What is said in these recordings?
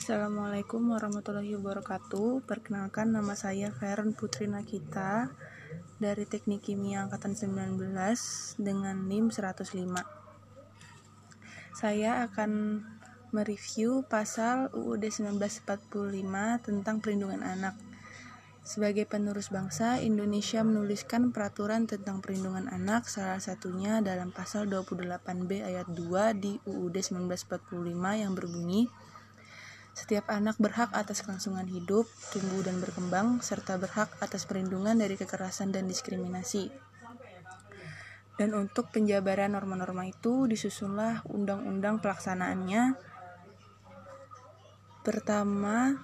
Assalamualaikum warahmatullahi wabarakatuh. Perkenalkan nama saya Feren Putri Nakita dari Teknik Kimia Angkatan 19 dengan NIM 105. Saya akan mereview pasal UUD 1945 tentang perlindungan anak. Sebagai penerus bangsa, Indonesia menuliskan peraturan tentang perlindungan anak, salah satunya dalam pasal 28B ayat 2 di UUD 1945 yang berbunyi, setiap anak berhak atas kelangsungan hidup, tumbuh dan berkembang, serta berhak atas perlindungan dari kekerasan dan diskriminasi. Dan untuk penjabaran norma-norma itu disusunlah undang-undang pelaksanaannya. Pertama,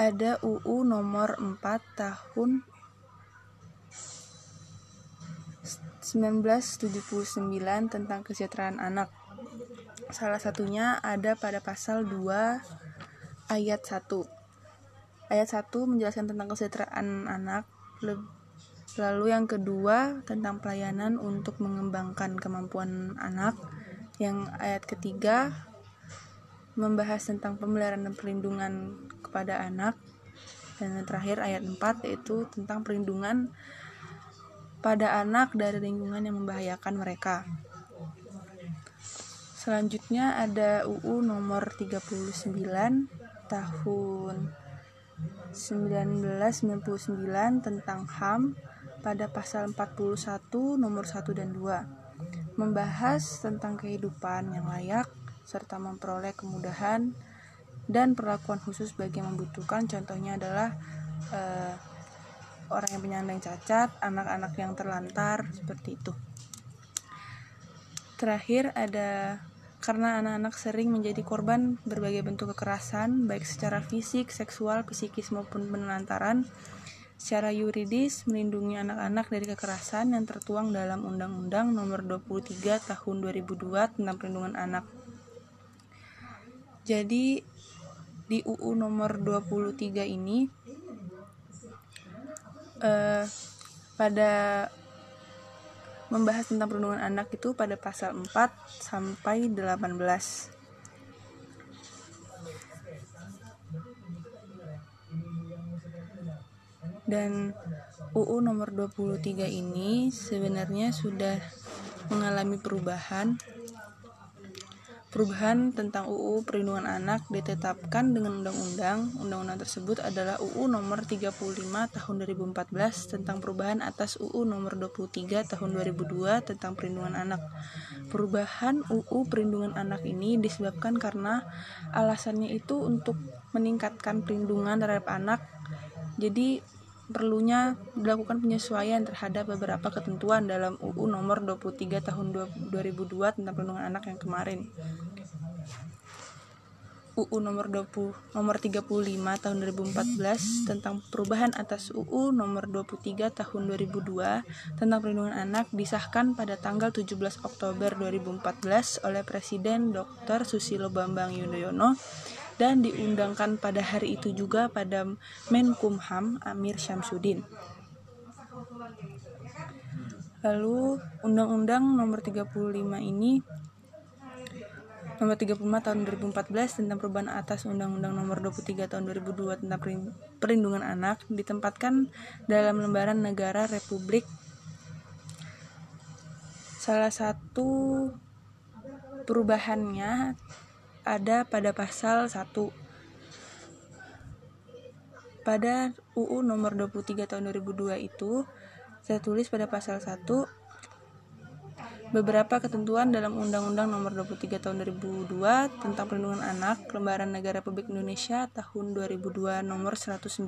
ada UU nomor 4 tahun 1979 tentang kesejahteraan anak Salah satunya ada pada pasal 2 ayat 1. Ayat 1 menjelaskan tentang kesejahteraan anak. Lalu yang kedua tentang pelayanan untuk mengembangkan kemampuan anak. Yang ayat ketiga membahas tentang pemeliharaan dan perlindungan kepada anak. Dan yang terakhir ayat 4 yaitu tentang perlindungan pada anak dari lingkungan yang membahayakan mereka. Selanjutnya ada UU nomor 39 tahun 1999 tentang HAM pada pasal 41 nomor 1 dan 2 membahas tentang kehidupan yang layak serta memperoleh kemudahan dan perlakuan khusus bagi yang membutuhkan contohnya adalah uh, orang yang penyandang cacat, anak-anak yang terlantar seperti itu. Terakhir ada karena anak-anak sering menjadi korban berbagai bentuk kekerasan, baik secara fisik, seksual, psikis maupun penelantaran. Secara yuridis, melindungi anak-anak dari kekerasan yang tertuang dalam Undang-Undang Nomor 23 Tahun 2002 tentang Perlindungan Anak. Jadi di UU Nomor 23 ini eh, pada membahas tentang perlindungan anak itu pada pasal 4 sampai 18. Dan UU nomor 23 ini sebenarnya sudah mengalami perubahan Perubahan tentang UU Perlindungan Anak ditetapkan dengan undang-undang. Undang-undang tersebut adalah UU Nomor 35 Tahun 2014 tentang perubahan atas UU Nomor 23 Tahun 2002 tentang Perlindungan Anak. Perubahan UU Perlindungan Anak ini disebabkan karena alasannya itu untuk meningkatkan perlindungan terhadap anak. Jadi perlunya dilakukan penyesuaian terhadap beberapa ketentuan dalam UU nomor 23 tahun 2002 tentang perlindungan anak yang kemarin. UU nomor 20 nomor 35 tahun 2014 tentang perubahan atas UU nomor 23 tahun 2002 tentang perlindungan anak disahkan pada tanggal 17 Oktober 2014 oleh Presiden Dr. Susilo Bambang Yudhoyono dan diundangkan pada hari itu juga pada Menkumham Amir Syamsuddin. Lalu Undang-Undang Nomor 35 ini Nomor 35 tahun 2014 tentang perubahan atas Undang-Undang Nomor 23 tahun 2002 tentang perlindungan anak ditempatkan dalam lembaran negara Republik Salah satu perubahannya ada pada pasal 1 pada UU nomor 23 tahun 2002 itu saya tulis pada pasal 1 beberapa ketentuan dalam Undang-Undang Nomor 23 Tahun 2002 tentang Perlindungan Anak Lembaran Negara Republik Indonesia Tahun 2002 Nomor 109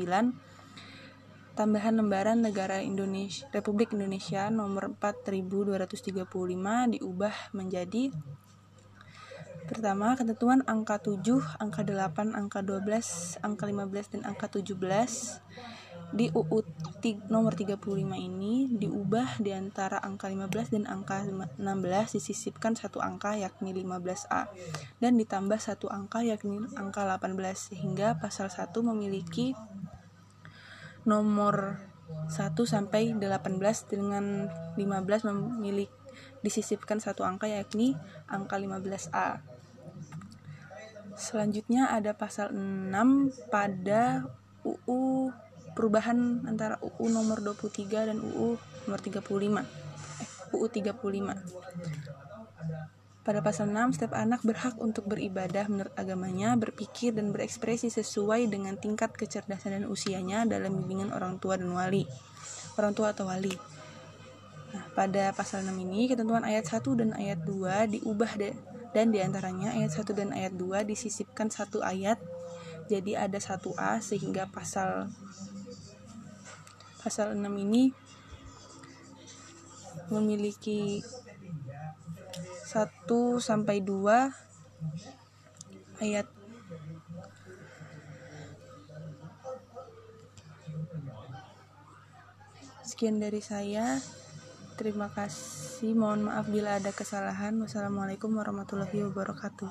Tambahan Lembaran Negara Indonesia Republik Indonesia Nomor 4235 diubah menjadi Pertama, ketentuan angka 7, angka 8, angka 12, angka 15, dan angka 17 di UU nomor 35 ini diubah di antara angka 15 dan angka 16 disisipkan satu angka yakni 15A dan ditambah satu angka yakni angka 18 sehingga pasal 1 memiliki nomor 1 sampai 18 dengan 15 memiliki disisipkan satu angka yakni angka 15A Selanjutnya ada pasal 6 pada UU perubahan antara UU nomor 23 dan UU nomor 35. Eh, UU 35. Pada pasal 6, setiap anak berhak untuk beribadah menurut agamanya, berpikir dan berekspresi sesuai dengan tingkat kecerdasan dan usianya dalam bimbingan orang tua dan wali. Orang tua atau wali. Nah, pada pasal 6 ini, ketentuan ayat 1 dan ayat 2 diubah de dan di antaranya ayat 1 dan ayat 2 disisipkan satu ayat jadi ada satu A sehingga pasal pasal 6 ini memiliki 1 sampai 2 ayat Sekian dari saya. Terima kasih. Mohon maaf bila ada kesalahan. Wassalamualaikum warahmatullahi wabarakatuh.